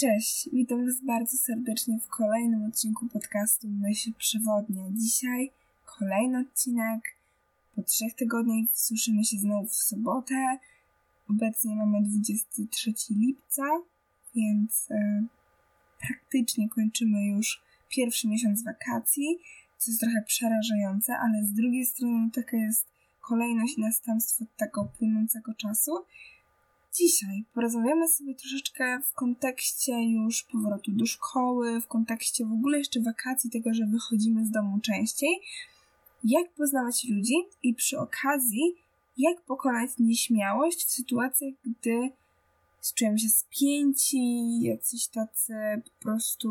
Cześć, witam Was bardzo serdecznie w kolejnym odcinku podcastu Myśl Przewodnia. Dzisiaj kolejny odcinek. Po trzech tygodniach słyszymy się znowu w sobotę. Obecnie mamy 23 lipca, więc e, praktycznie kończymy już pierwszy miesiąc wakacji, co jest trochę przerażające, ale z drugiej strony taka jest kolejność i następstwo tego płynącego czasu. Dzisiaj porozmawiamy sobie troszeczkę w kontekście już powrotu do szkoły, w kontekście w ogóle jeszcze wakacji, tego, że wychodzimy z domu częściej, jak poznawać ludzi i przy okazji, jak pokonać nieśmiałość w sytuacjach, gdy czujemy się spięci, jacyś tacy po prostu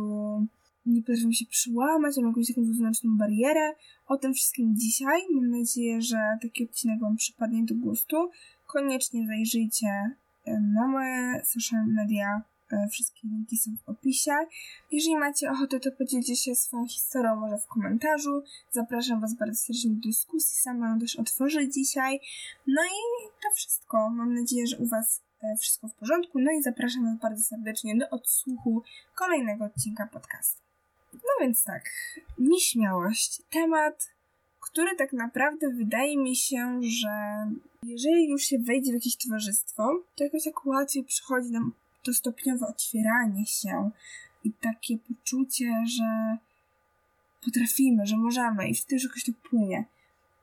nie potrafimy się przyłamać, mamy jakąś taką wewnętrzną barierę. O tym wszystkim dzisiaj. Mam nadzieję, że taki odcinek Wam przypadnie do gustu. Koniecznie zajrzyjcie na moje social media. E, wszystkie linki są w opisie. Jeżeli macie ochotę, to podzielcie się swoją historią może w komentarzu. Zapraszam Was bardzo serdecznie do dyskusji. Sama ją też otworzę dzisiaj. No i to wszystko. Mam nadzieję, że u Was e, wszystko w porządku. No i zapraszam Was bardzo serdecznie do odsłuchu kolejnego odcinka podcastu. No więc tak, nieśmiałość. Temat, który tak naprawdę wydaje mi się, że jeżeli już się wejdzie w jakieś towarzystwo, to jakoś tak łatwiej przychodzi nam to stopniowe otwieranie się i takie poczucie, że potrafimy, że możemy i wtedy już jakoś to płynie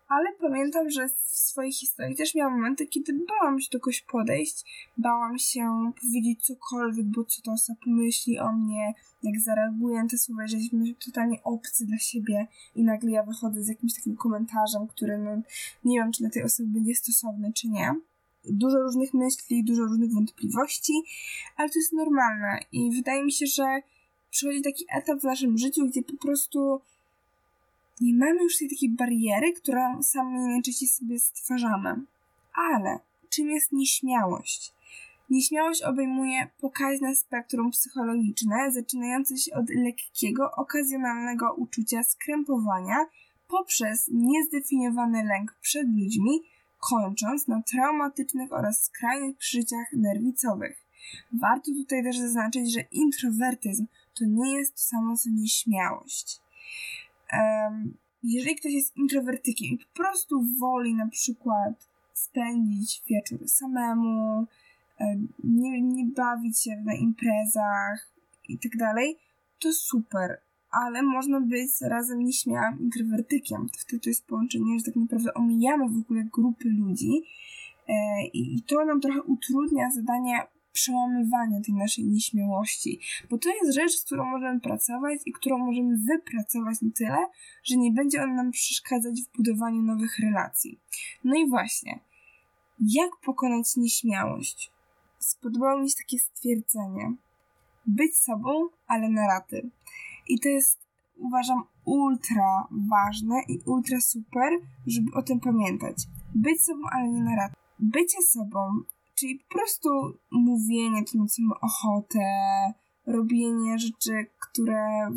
ale pamiętam, że w swojej historii też miałam momenty, kiedy bałam się do kogoś podejść, bałam się powiedzieć cokolwiek, bo co ta osoba pomyśli o mnie, jak zareaguje na te słowa, że jesteśmy totalnie obcy dla siebie i nagle ja wychodzę z jakimś takim komentarzem, który no, nie wiem, czy dla tej osoby będzie stosowny, czy nie. Dużo różnych myśli, dużo różnych wątpliwości, ale to jest normalne i wydaje mi się, że przychodzi taki etap w naszym życiu, gdzie po prostu nie mamy już tej takiej bariery, którą sami najczęściej sobie stwarzamy. Ale czym jest nieśmiałość? Nieśmiałość obejmuje pokaźne spektrum psychologiczne, zaczynające się od lekkiego, okazjonalnego uczucia skrępowania poprzez niezdefiniowany lęk przed ludźmi, kończąc na traumatycznych oraz skrajnych przeżyciach nerwicowych. Warto tutaj też zaznaczyć, że introwertyzm to nie jest to samo co nieśmiałość jeżeli ktoś jest introwertykiem i po prostu woli na przykład spędzić wieczór samemu, nie, nie bawić się na imprezach i tak dalej, to super, ale można być razem nieśmiałym introwertykiem. Wtedy to jest połączenie, że tak naprawdę omijamy w ogóle grupy ludzi e, i to nam trochę utrudnia zadanie przełamywania tej naszej nieśmiałości, bo to jest rzecz, z którą możemy pracować i którą możemy wypracować na tyle, że nie będzie on nam przeszkadzać w budowaniu nowych relacji. No i właśnie, jak pokonać nieśmiałość? Spodobało mi się takie stwierdzenie: być sobą, ale na raty. I to jest, uważam, ultra ważne i ultra super, żeby o tym pamiętać. Być sobą, ale nie na raty. Bycie sobą Czyli po prostu mówienie to, na co mamy ochotę, robienie rzeczy, które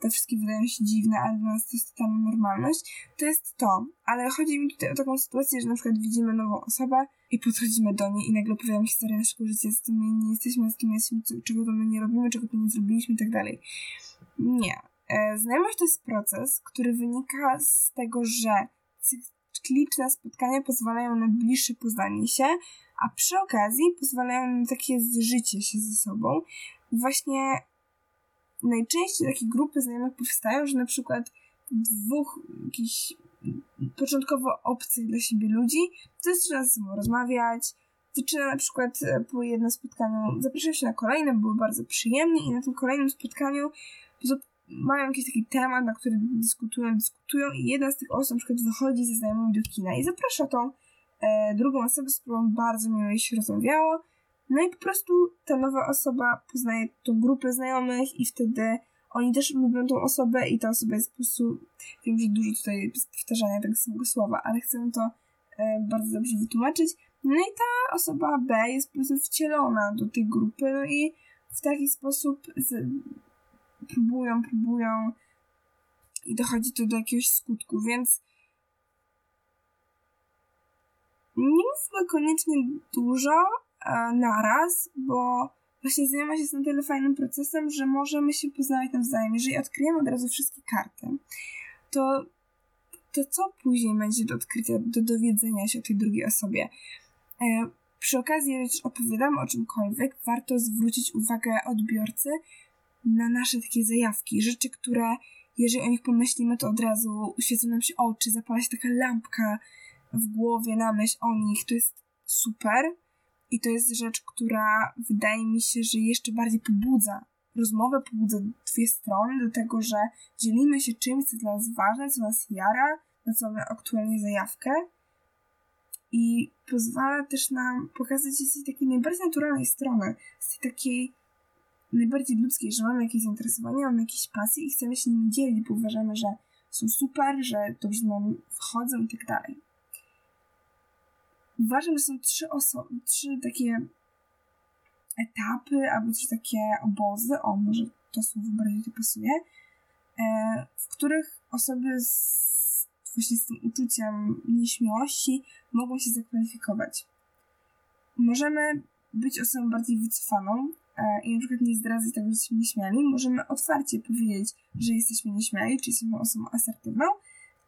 te wszystkie wydają się dziwne, ale dla nas to jest totalna normalność, to jest to. Ale chodzi mi tutaj o taką sytuację, że na przykład widzimy nową osobę i podchodzimy do niej i nagle opowiadamy historię naszego życia, z tym my nie jesteśmy, z tym jesteśmy, czego to my nie robimy, czego to nie zrobiliśmy i tak dalej. Nie. E, znajomość to jest proces, który wynika z tego, że cykliczne spotkania pozwalają na bliższe poznanie się, a przy okazji pozwalają na takie zżycie się ze sobą. Właśnie najczęściej takie grupy znajomych powstają, że na przykład dwóch jakichś początkowo obcych dla siebie ludzi zaczyna ze sobą rozmawiać, zaczyna na przykład e, po jednym spotkaniu, zaprasza się na kolejne, było bardzo przyjemnie i na tym kolejnym spotkaniu mają jakiś taki temat, na który dyskutują, dyskutują i jedna z tych osób na przykład wychodzi ze znajomymi do kina i zaprasza tą e, drugą osobę, z którą bardzo miło się rozmawiało. No i po prostu ta nowa osoba poznaje tą grupę znajomych i wtedy oni też lubią tą osobę i ta osoba jest po prostu, wiem, że dużo tutaj powtarzania tego samego słowa, ale chcę to e, bardzo dobrze wytłumaczyć. No i ta osoba B jest po prostu wcielona do tej grupy, no i w taki sposób z, próbują, próbują i dochodzi to do jakiegoś skutku, więc nie mówmy koniecznie dużo e, naraz, bo właśnie znajomość jest na tyle fajnym procesem, że możemy się poznawać nawzajem. Jeżeli odkryjemy od razu wszystkie karty, to, to co później będzie do odkrycia, do dowiedzenia się o tej drugiej osobie? E, przy okazji, jeżeli też opowiadamy o czymkolwiek, warto zwrócić uwagę odbiorcy na nasze takie zajawki, rzeczy, które jeżeli o nich pomyślimy, to od razu świecą nam się oczy, zapala się taka lampka w głowie na myśl o nich. To jest super i to jest rzecz, która wydaje mi się, że jeszcze bardziej pobudza rozmowę, pobudza dwie strony do tego, że dzielimy się czymś, co dla nas ważne, co nas jara, na co mamy aktualnie zajawkę i pozwala też nam pokazać się z tej takiej najbardziej naturalnej strony, z tej takiej najbardziej ludzkiej, że mamy jakieś zainteresowania, mamy jakieś pasje i chcemy się nimi dzielić, bo uważamy, że są super, że dobrze nam wchodzą i tak dalej. Uważam, że są trzy osoby, trzy takie etapy, albo trzy takie obozy, o może to słowo bardziej tu pasuje, e, w których osoby z, właśnie z tym uczuciem nieśmiałości mogą się zakwalifikować. Możemy być osobą bardziej wycofaną i na przykład nie zdradzać tego, że jesteśmy nieśmiali. Możemy otwarcie powiedzieć, że jesteśmy nieśmiali, czy jesteśmy osobą asertywną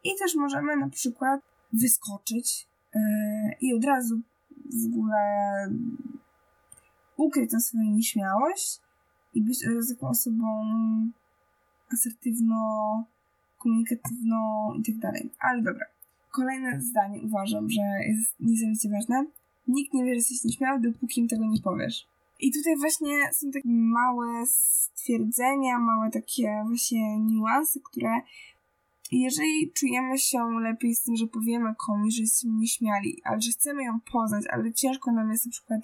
i też możemy na przykład wyskoczyć e, i od razu w ogóle ukryć tę swoją nieśmiałość i być taką osobą asertywną, komunikatywną i tak dalej. Ale dobra. Kolejne zdanie uważam, że jest niesamowicie ważne. Nikt nie wie, że jesteś nieśmiały, dopóki im tego nie powiesz. I tutaj właśnie są takie małe stwierdzenia, małe takie właśnie niuanse, które jeżeli czujemy się lepiej z tym, że powiemy komuś, że jesteśmy nieśmiali, ale że chcemy ją poznać, ale ciężko nam jest na przykład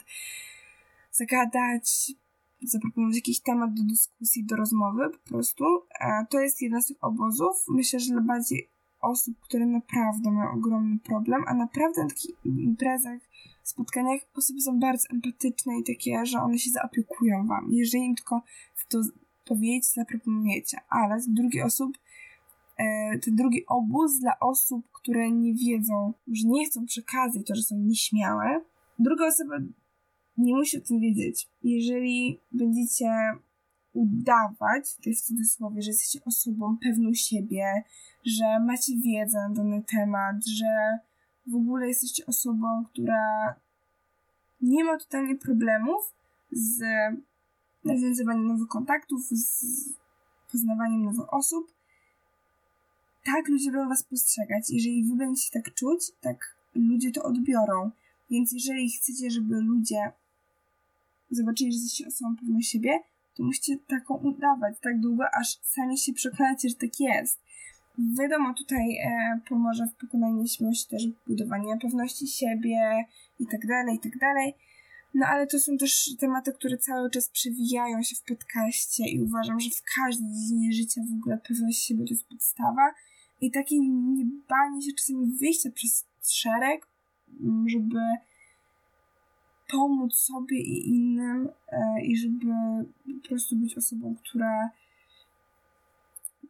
zagadać, zaproponować jakiś temat do dyskusji, do rozmowy po prostu. To jest jeden z tych obozów. Myślę, że dla bardziej osób, które naprawdę mają ogromny problem, a naprawdę na takich imprezach, spotkaniach osoby są bardzo empatyczne i takie, że one się zaopiekują wam. Jeżeli im tylko to powiedzieć, zaproponujecie. Ale z drugiej osób, e, ten drugi obóz dla osób, które nie wiedzą, że nie chcą przekazać to, że są nieśmiałe. Druga osoba nie musi o tym wiedzieć. Jeżeli będziecie udawać, tutaj w cudzysłowie, że jesteście osobą pewną siebie, że macie wiedzę na dany temat, że w ogóle jesteście osobą, która nie ma totalnie problemów z nawiązywaniem nowych kontaktów, z poznawaniem nowych osób, tak ludzie będą was postrzegać. Jeżeli wy będziecie tak czuć, tak ludzie to odbiorą. Więc jeżeli chcecie, żeby ludzie zobaczyli, że jesteście osobą pewną siebie, to musicie taką udawać tak długo, aż sami się przekonacie, że tak jest. Wiadomo, tutaj e, pomoże w pokonaniu śmierci też budowanie pewności siebie i tak dalej, i tak dalej. No ale to są też tematy, które cały czas przewijają się w podcaście i uważam, że w każdej dziedzinie życia w ogóle pewność siebie to jest podstawa. I takie nie banie się czasami wyjścia przez szereg, żeby pomóc sobie i innym e, i żeby po prostu być osobą, która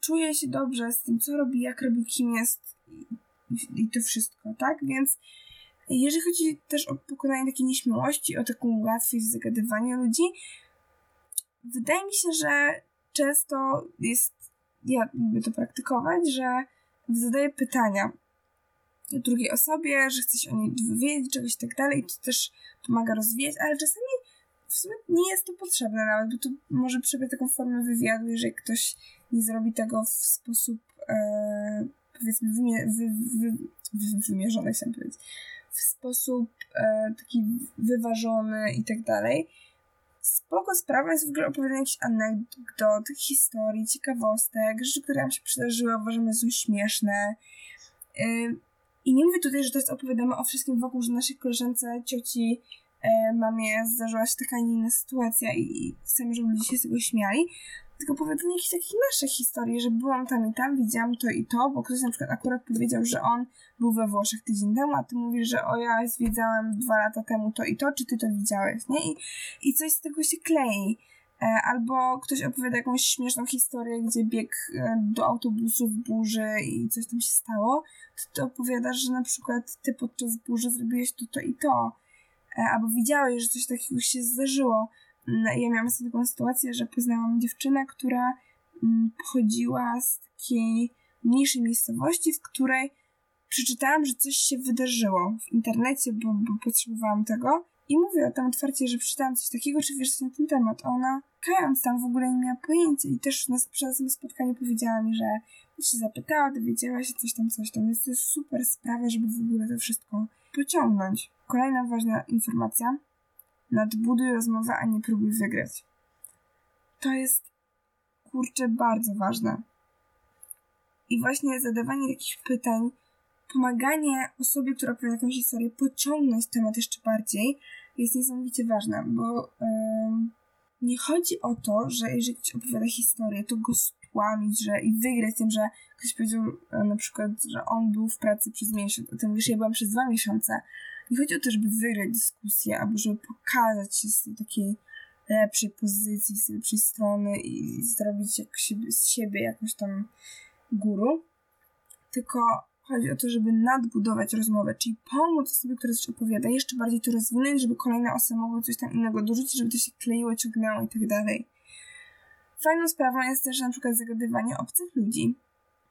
czuje się dobrze z tym, co robi, jak robi, kim jest i, to wszystko, tak? Więc jeżeli chodzi też o pokonanie takiej nieśmiałości, o taką łatwość w zagadywaniu ludzi, wydaje mi się, że często jest, ja lubię to praktykować, że zadaję pytania drugiej osobie, że chce się o niej dowiedzieć, czegoś i tak dalej, to też pomaga rozwijać, ale czasami w sumie nie jest to potrzebne nawet, bo to może przebyć taką formę wywiadu, jeżeli ktoś nie zrobi tego w sposób e, powiedzmy wymie, wy, wy, wy, wymierzony, chciałam powiedzieć, w sposób e, taki wyważony i tak dalej. Spoko sprawa jest w ogóle opowiadanie jakichś anegdot, historii, ciekawostek, rzeczy, które nam się przydarzyły, uważamy, że są śmieszne. I nie mówię tutaj, że to jest opowiadamy o wszystkim wokół, że naszej koleżance, cioci, e, mamie zdarzyła się taka, nie inna sytuacja i chcemy, żeby ludzie się z tego śmiali. Tylko opowiadanie jakichś takich naszych historii, że byłam tam i tam, widziałam to i to, bo ktoś na przykład akurat powiedział, że on był we Włoszech tydzień temu, a ty mówisz, że o ja zwiedzałem dwa lata temu to i to, czy ty to widziałeś, nie? I, i coś z tego się klei. E, albo ktoś opowiada jakąś śmieszną historię, gdzie biegł e, do autobusu w burzy i coś tam się stało, to ty opowiadasz, że na przykład ty podczas burzy zrobiłeś to, to i to. E, albo widziałeś, że coś takiego się zdarzyło. No, ja miałam sobie taką sytuację, że poznałam dziewczynę, która mm, pochodziła z takiej mniejszej miejscowości, w której przeczytałam, że coś się wydarzyło w internecie, bo, bo potrzebowałam tego. I mówię tam otwarcie, że przeczytałam coś takiego, czy wiesz coś na ten temat. A ona, kając tam, w ogóle nie miała pojęcia i też na tym spotkaniu powiedziała mi, że się zapytała, dowiedziała się coś tam, coś tam. Więc to jest super sprawa, żeby w ogóle to wszystko pociągnąć. Kolejna ważna informacja. Nadbuduj rozmowę, a nie próbuj wygrać. To jest, kurczę, bardzo ważne. I właśnie zadawanie takich pytań, pomaganie osobie, która opowiada jakąś historię, pociągnąć temat jeszcze bardziej, jest niesamowicie ważne, bo yy, nie chodzi o to, że jeżeli ktoś opowiada historię, to go stłamić, że i wygrać tym, że ktoś powiedział e, na przykład, że on był w pracy przez miesiąc, a ty mówisz, ja byłam przez dwa miesiące. Nie chodzi o to, żeby wygrać dyskusję, albo żeby pokazać się z tej takiej lepszej pozycji, z lepszej strony i zrobić jak siebie, z siebie jakąś tam guru, tylko chodzi o to, żeby nadbudować rozmowę, czyli pomóc osobie, która coś opowiada, jeszcze bardziej to rozwinąć, żeby kolejne osoby mogły coś tam innego dorzucić, żeby to się kleiło, ciągnęło i tak dalej. Fajną sprawą jest też na przykład zagadywanie obcych ludzi.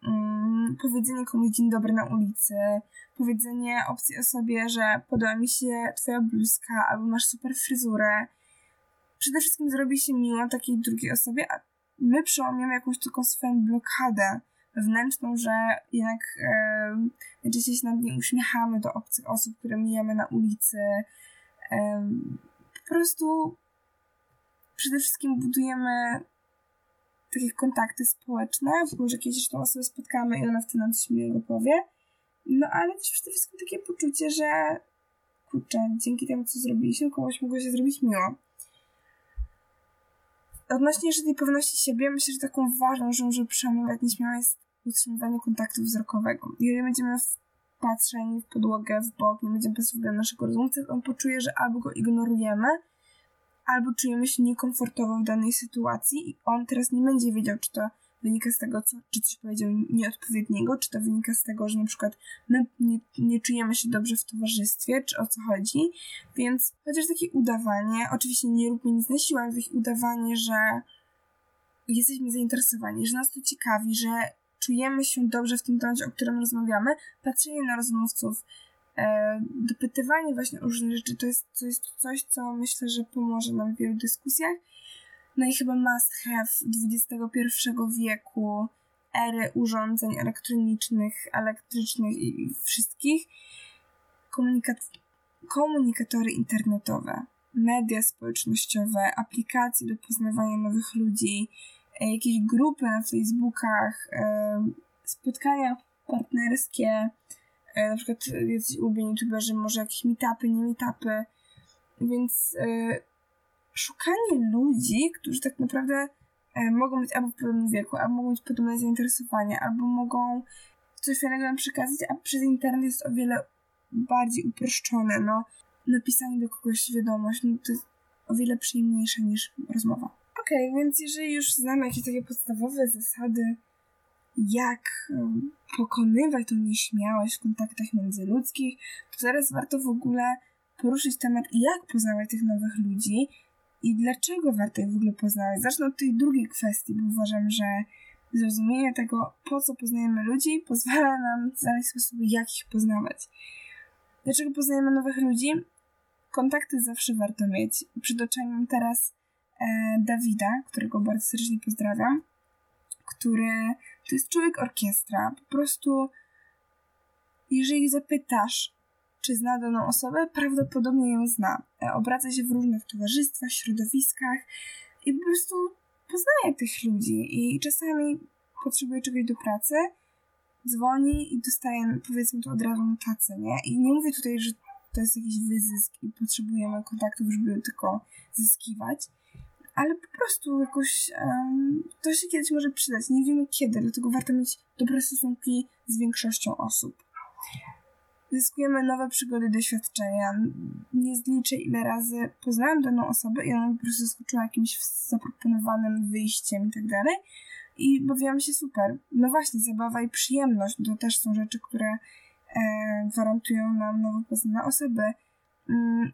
Hmm, powiedzenie komuś dzień dobry na ulicy, powiedzenie obcej osobie, że podoba mi się twoja bluzka albo masz super fryzurę. Przede wszystkim zrobi się miło takiej drugiej osobie, a my przełamiemy jakąś taką swoją blokadę wewnętrzną, że jednak e, się nad nie uśmiechamy do obcych osób, które mijamy na ulicy. E, po prostu przede wszystkim budujemy takie kontakty społeczne, bo że kiedyś tą osobę spotkamy i ona wtedy nam coś miłego powie. No ale też przede wszystkim takie poczucie, że kurczę, dzięki temu, co zrobiliśmy, komuś mogło się zrobić miło. Odnośnie tej pewności siebie, myślę, że taką ważną rzeczą, żeby przemówić nieśmiało jest utrzymywanie kontaktu wzrokowego. Jeżeli będziemy patrzeni w podłogę, w bok, nie będziemy w naszego rozmówcy, on poczuje, że albo go ignorujemy, albo czujemy się niekomfortowo w danej sytuacji i on teraz nie będzie wiedział, czy to wynika z tego, co, czy coś powiedział nieodpowiedniego, czy to wynika z tego, że na przykład my nie, nie czujemy się dobrze w towarzystwie, czy o co chodzi. Więc chociaż takie udawanie, oczywiście nie róbmy nic na siłę, ale takie udawanie, że jesteśmy zainteresowani, że nas to ciekawi, że czujemy się dobrze w tym temacie, o którym rozmawiamy, patrzenie na rozmówców, e, dopytywanie właśnie o różne rzeczy, to jest, to jest coś, co myślę, że pomoże nam w wielu dyskusjach. No i chyba must have XXI wieku, ery urządzeń elektronicznych, elektrycznych i wszystkich, komunikat- komunikatory internetowe, media społecznościowe, aplikacje do poznawania nowych ludzi, e, jakieś grupy na Facebookach, e, spotkania partnerskie, e, na przykład jacyś ulubieni youtuberzy, może jakieś meetupy, nie meetupy, więc szukanie ludzi, którzy tak naprawdę e, mogą być albo w podobnym wieku, albo mogą mieć podobne zainteresowania, albo mogą coś fajnego nam przekazać, a przez internet jest o wiele bardziej uproszczone. No, napisanie do kogoś wiadomość no, to jest o wiele przyjemniejsze niż rozmowa. Okej, okay, więc jeżeli już znamy jakieś takie podstawowe zasady, jak pokonywać tą nieśmiałość w kontaktach międzyludzkich, to teraz warto w ogóle poruszyć temat, jak poznawać tych nowych ludzi, i dlaczego warto ich w ogóle poznawać. Zacznę od tej drugiej kwestii, bo uważam, że zrozumienie tego, po co poznajemy ludzi, pozwala nam znaleźć sposoby, jak ich poznawać. Dlaczego poznajemy nowych ludzi? Kontakty zawsze warto mieć. Przed teraz e, Dawida, którego bardzo serdecznie pozdrawiam, który to jest człowiek orkiestra. Po prostu, jeżeli zapytasz, czy zna daną osobę, prawdopodobnie ją zna. E, obraca się w różnych towarzystwach, środowiskach i po prostu poznaje tych ludzi i czasami potrzebuje czegoś do pracy, dzwoni i dostaje powiedzmy to od razu na nie? I nie mówię tutaj, że to jest jakiś wyzysk i potrzebujemy kontaktów, żeby tylko zyskiwać, ale po prostu jakoś um, to się kiedyś może przydać. Nie wiemy kiedy, dlatego warto mieć dobre stosunki z większością osób zyskujemy nowe przygody, doświadczenia. Nie zliczę ile razy poznałam daną osobę i ona po prostu zaskoczyła jakimś zaproponowanym wyjściem i tak dalej. I bawiłam się super. No właśnie, zabawa i przyjemność to też są rzeczy, które e, gwarantują nam nowo poznane osoby. Mm,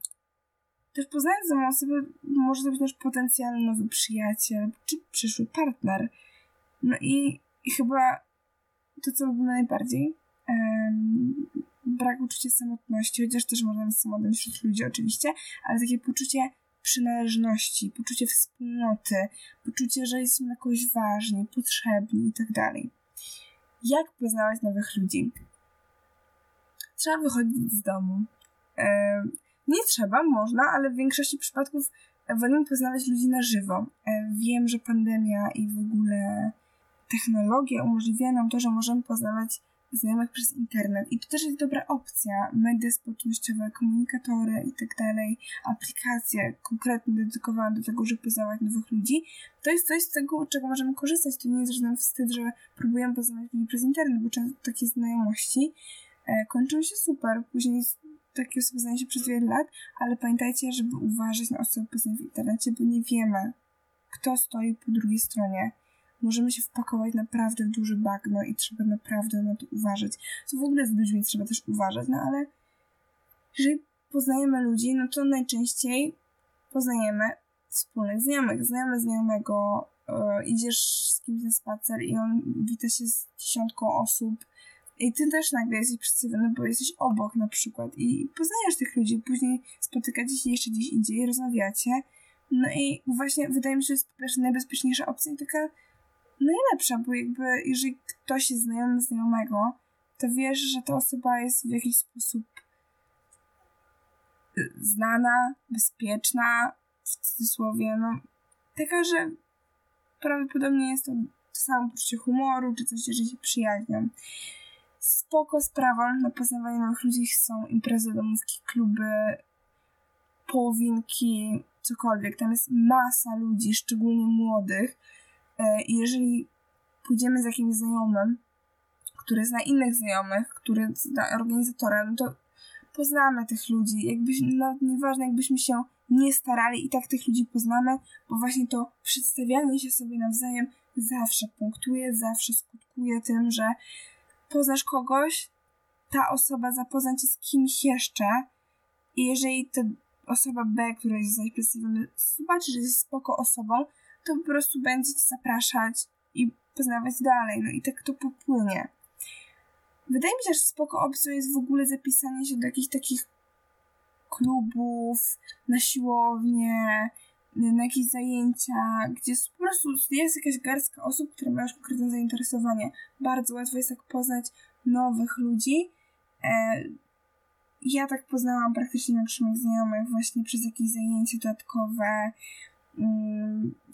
też poznając nową osobę, może to być nasz potencjalny nowy przyjaciel, czy przyszły partner. No i, i chyba to, co lubimy najbardziej, brak uczucia samotności, chociaż też można mieć samotnym wśród ludzi oczywiście, ale takie poczucie przynależności, poczucie wspólnoty, poczucie, że jesteśmy dla kogoś ważni, potrzebni i tak. Jak poznawać nowych ludzi? Trzeba wychodzić z domu. Nie trzeba, można, ale w większości przypadków wolimy poznawać ludzi na żywo. Wiem, że pandemia i w ogóle technologia umożliwia nam to, że możemy poznawać znajomych przez internet. I to też jest dobra opcja. Media społecznościowe, komunikatory i tak dalej, aplikacje konkretnie dedykowane do tego, żeby poznawać nowych ludzi. To jest coś z tego, czego możemy korzystać. To nie jest żaden wstyd, że próbujemy poznawać ludzi przez internet, bo często takie znajomości e, kończą się super. Później takie osoby znają się przez wiele lat, ale pamiętajcie, żeby uważać na osoby poznań w internecie, bo nie wiemy, kto stoi po drugiej stronie możemy się wpakować naprawdę w duży bagno i trzeba naprawdę na to uważać. Co w ogóle z ludźmi trzeba też uważać, no ale jeżeli poznajemy ludzi, no to najczęściej poznajemy wspólnych znajomych. Znajomy znajomego, yy, idziesz z kimś na spacer i on wita się z dziesiątką osób i ty też nagle jesteś przedstawiony, bo jesteś obok na przykład i poznajesz tych ludzi, później spotykacie się jeszcze gdzieś indziej, rozmawiacie. No i właśnie wydaje mi się, że jest po pierwsze najbezpieczniejsza opcja i taka najlepsza, bo jakby jeżeli ktoś jest znajomy znajomego, to wiesz, że ta osoba jest w jakiś sposób y, znana, bezpieczna, w cudzysłowie, no taka, że prawdopodobnie jest to to samo poczucie humoru, czy coś, że się przyjaźnią. Spoko sprawą na poznawanie nowych ludzi są imprezy domówki, kluby, połowinki, cokolwiek. Tam jest masa ludzi, szczególnie młodych, I jeżeli pójdziemy z jakimś znajomym, który zna innych znajomych, który zna organizatora, no to poznamy tych ludzi. Jakbyś, nawet nieważne, jakbyśmy się nie starali, i tak tych ludzi poznamy, bo właśnie to przedstawianie się sobie nawzajem zawsze punktuje, zawsze skutkuje tym, że poznasz kogoś, ta osoba zapozna cię z kimś jeszcze i jeżeli ta osoba B, która jest przedstawiona, zobaczy, że jest spoko osobą, to po prostu będzie cię zapraszać i poznawać dalej. No i tak to popłynie. Wydaje mi się, że spoko opcją jest w ogóle zapisanie się do jakichś takich klubów, na siłownię, na jakieś zajęcia, gdzie po prostu jest jakaś garstka osób, które mają konkretne zainteresowanie. Bardzo łatwo jest tak poznać nowych ludzi. E, ja tak poznałam praktycznie większość moich znajomych właśnie przez jakieś zajęcia dodatkowe,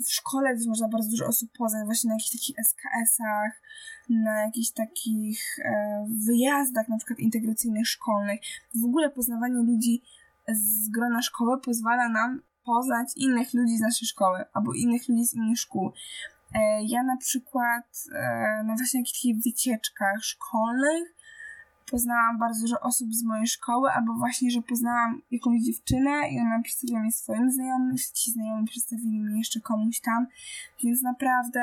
w szkole też można bardzo dużo osób poznać właśnie na jakichś takich SKS-ach, na jakichś takich e, wyjazdach na przykład integracyjnych szkolnych. W ogóle poznawanie ludzi z grona szkoły pozwala nam poznać innych ludzi z naszej szkoły albo innych ludzi z innych szkół. E, ja na przykład e, na właśnie jakichś takich wycieczkach szkolnych poznałam bardzo dużo osób z mojej szkoły, albo właśnie, że poznałam jakąś dziewczynę i ona przedstawiła mnie swoim znajomym, ci znajomi przedstawili mnie jeszcze komuś tam, więc naprawdę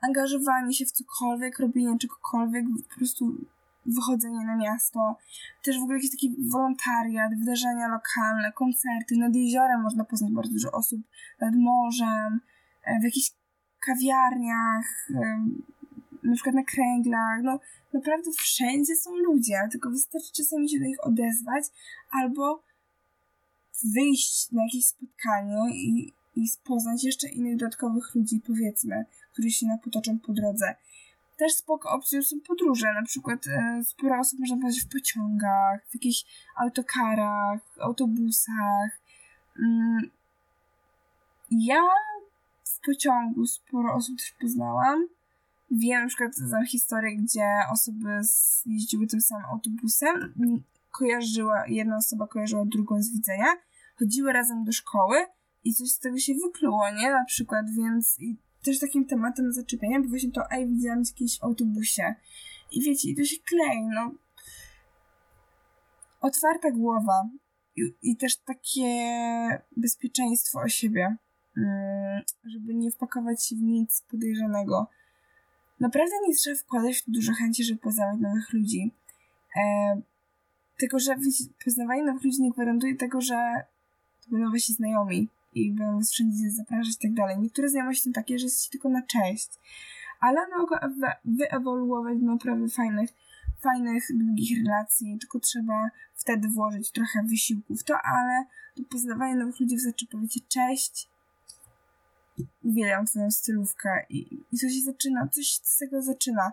angażowanie się w cokolwiek, robienie czegokolwiek, po prostu wychodzenie na miasto, też w ogóle jakiś taki wolontariat, wydarzenia lokalne, koncerty, nad jeziorem można poznać bardzo dużo osób, nad morzem, e, w jakichś kawiarniach, na przykład na kręglach, no naprawdę wszędzie są ludzie, tylko wystarczy czasami się do nich odezwać albo wyjść na jakieś spotkanie i, i poznać jeszcze innych dodatkowych ludzi, powiedzmy, którzy się napotoczą po drodze. Też spoko opcją są podróże, na przykład e, sporo osób można poznać w pociągach, w jakichś autokarach, autobusach. Mm. Ja w pociągu sporo osób też poznałam. Wiem na przykład znam historię, gdzie osoby jeździły tym samym autobusem, kojarzyła, jedna osoba kojarzyła drugą z widzenia, chodziły razem do szkoły i coś z tego się wykluło, nie? Na przykład, więc i też takim tematem zaczepienia, bo właśnie to, ej, widziałam cię kiedyś w autobusie. I wiecie, i to się klei, no. Otwarta głowa i, i też takie bezpieczeństwo o siebie, mm, żeby nie wpakować się w nic podejrzanego naprawdę nie trzeba wkładać to dużo chęci, żeby poznawać nowych ludzi. E, tylko, że poznawanie nowych ludzi nie gwarantuje tego, że będą wasi znajomi i będą was wszędzie zapraszać i tak dalej. Niektóre znajomości są takie, że jesteście tylko na cześć, ale mogą wyewoluować do naprawdę fajnych, fajnych, długich relacji, tylko trzeba wtedy włożyć trochę wysiłku w to, ale do poznawania nowych ludzi wystarczy powiedzieć cześć, uwielbiam twoją stylówkę i, i coś się zaczyna, coś z tego zaczyna.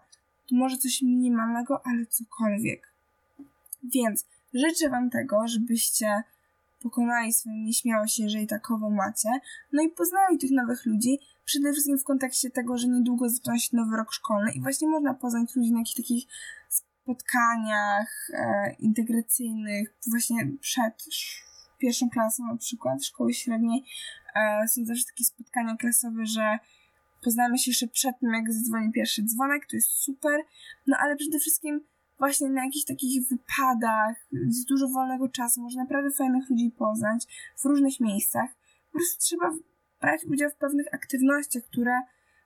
To może coś minimalnego, ale cokolwiek. Więc życzę wam tego, żebyście pokonali swoją nieśmiałość, jeżeli takową macie, no i poznali tych nowych ludzi, przede wszystkim w kontekście tego, że niedługo zaczyna się nowy rok szkolny i właśnie można poznać ludzi na jakichś takich spotkaniach e, integracyjnych, właśnie przed pierwszą klasą na przykład szkoły średniej, są zawsze takie spotkania klasowe, że poznamy się jeszcze przed tym, jak zadzwoni pierwszy dzwonek, to jest super, no ale przede wszystkim właśnie na jakichś takich wypadach, z dużo wolnego czasu, można naprawdę fajnych ludzi poznać w różnych miejscach. Po prostu trzeba brać udział w pewnych aktywnościach, które,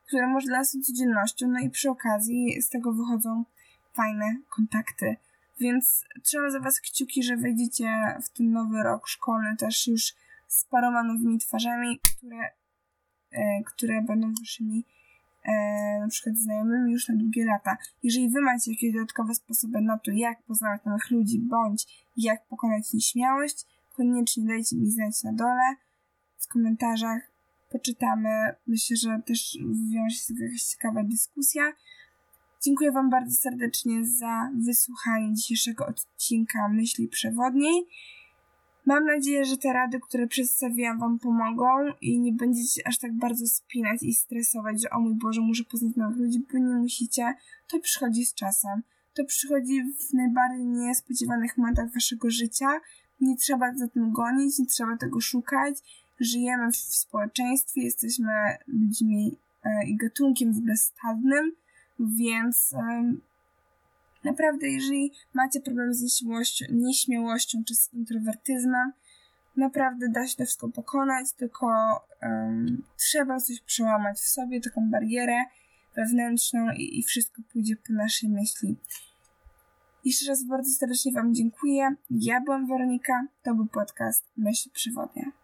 które może dla nas są codziennością, no i przy okazji z tego wychodzą fajne kontakty. Więc trzeba za Was kciuki, że wejdziecie w ten nowy rok szkolny też już z paroma nowymi twarzami, które, e, które będą Waszymi e, na przykład znajomymi już na długie lata. Jeżeli Wy macie jakieś dodatkowe sposoby na to, jak poznawać nowych ludzi, bądź jak pokonać nieśmiałość, koniecznie dajcie mi znać na dole, w komentarzach, poczytamy. Myślę, że też wywiąże się z jakaś ciekawa dyskusja. Dziękuję Wam bardzo serdecznie za wysłuchanie dzisiejszego odcinka Myśli Przewodniej. Mam nadzieję, że te rady, które przedstawiłam Wam pomogą i nie będziecie aż tak bardzo spinać i stresować, że o mój Boże, muszę poznać nowych ludzi, bo nie musicie. To przychodzi z czasem. To przychodzi w najbardziej niespodziewanych momentach Waszego życia. Nie trzeba za tym gonić, nie trzeba tego szukać. Żyjemy w społeczeństwie, jesteśmy ludźmi e, i gatunkiem w ogóle stadnym więc naprawdę, jeżeli macie problem z nieśmiałością, nieśmiałością czy z introwertyzmem, naprawdę da się to wszystko pokonać, tylko um, trzeba coś przełamać w sobie, taką barierę wewnętrzną i, i wszystko pójdzie po naszej myśli. Jeszcze raz bardzo serdecznie Wam dziękuję. Ja byłam Weronika, to był podcast Myśl Przewodnia.